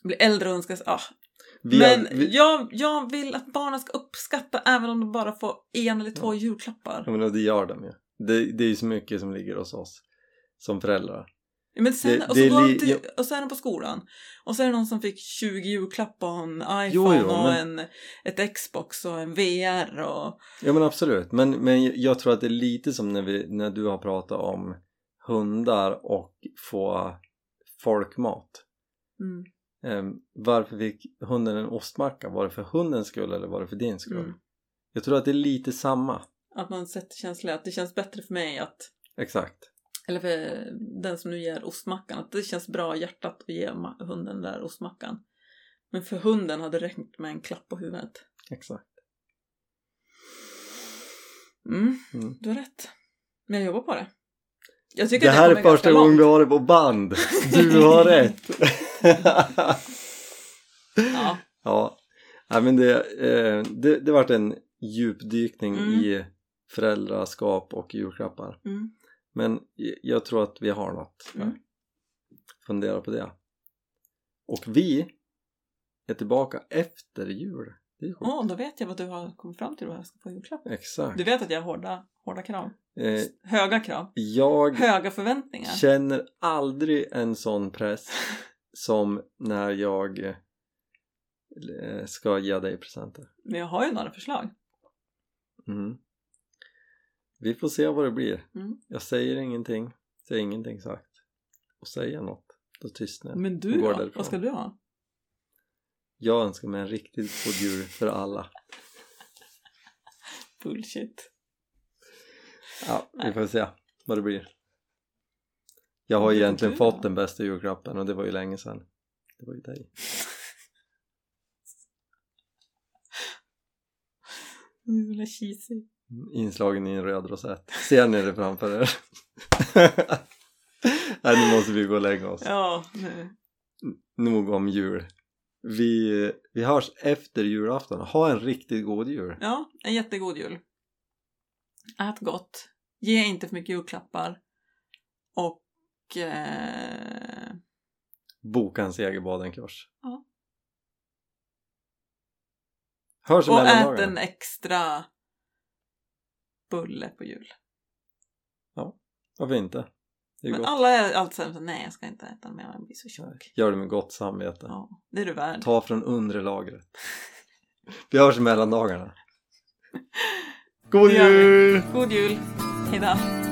blir äldre och önskar sig, ah, Vi men har, vi, jag, jag vill att barnen ska uppskatta även om de bara får en eller två Ja. julklappar. ja, men det gör de ju. Det, det är ju så mycket som ligger hos oss som föräldrar. Men sen, Det- och, det så är går li- till, och så är de på skolan. Och så är det någon som fick 20 julklappar och en iPhone Jo, jo, och men- en, ett Xbox och en VR och... Ja men absolut, men, men jag tror att det är lite som när, vi, när du har pratat om hundar och få folkmat. Mm, Ehm, varför fick hunden en ostmacka? Var det för hundens skull eller var det för din skull? mm. Jag tror att det är lite samma. Att man sätter känslan att det känns bättre för mig att... Exakt. Eller för den som nu ger ostmackan. Att det känns bra i hjärtat att ge hunden den där ostmackan. Men för hunden hade det räckt med en klapp på huvudet. Exakt. Mm, Mm. du har rätt. Men jag jobbar på det. Jag tycker Det här är första gången vi har det på band. Du har rätt. Ja. ja. Nej, men det, eh, det, det vart en djupdykning Mm. i föräldraskap och julklappar. Mm. Men jag tror att vi har något. Mm. Fundera på det. Och vi är tillbaka efter jul. Sjukt. Åh, då vet jag vad du har kommit fram till vad jag ska få i julklapp. Exakt. Du vet att jag har hårda, hårda krav. Eh, Höga krav. jag Höga förväntningar. känner aldrig en sån press som när jag eh, ska ge dig presenter. Men jag har ju några förslag. Mm. Vi får se vad det blir. Mm. Jag säger ingenting, säger ingenting sagt. Och säger jag något, då tystnar jag. Men du då? därifrån. Vad ska du ha? Jag önskar mig en riktigt god jul för alla. Bullshit. Ja, vi får se vad det blir. Jag har egentligen fått den bästa julklappen och det var ju länge sedan. Det var ju dig. Du är så cheesy. Inslagen i en röd rosett. Ser ni det framför er? Nej, nu måste vi gå och lägga oss. Ja, nu. Nog om jul. Vi, vi hörs efter julafton. Ha en riktigt god jul. Ja, en jättegod jul. Ät gott. Ge inte för mycket julklappar. Och... Eh, Boka en segerbadenkurs. Ja. Hörs och ät en extra bulle på jul. Varför inte? Det är Men gott. alla är alltid såhär, nej jag ska inte äta mer, jag blir så tjock. Gör det med gott samvete. Ja, det är du värd. Ta från undre lagret. Vi hörs i mellandagarna. God jul! God jul! Hejdå!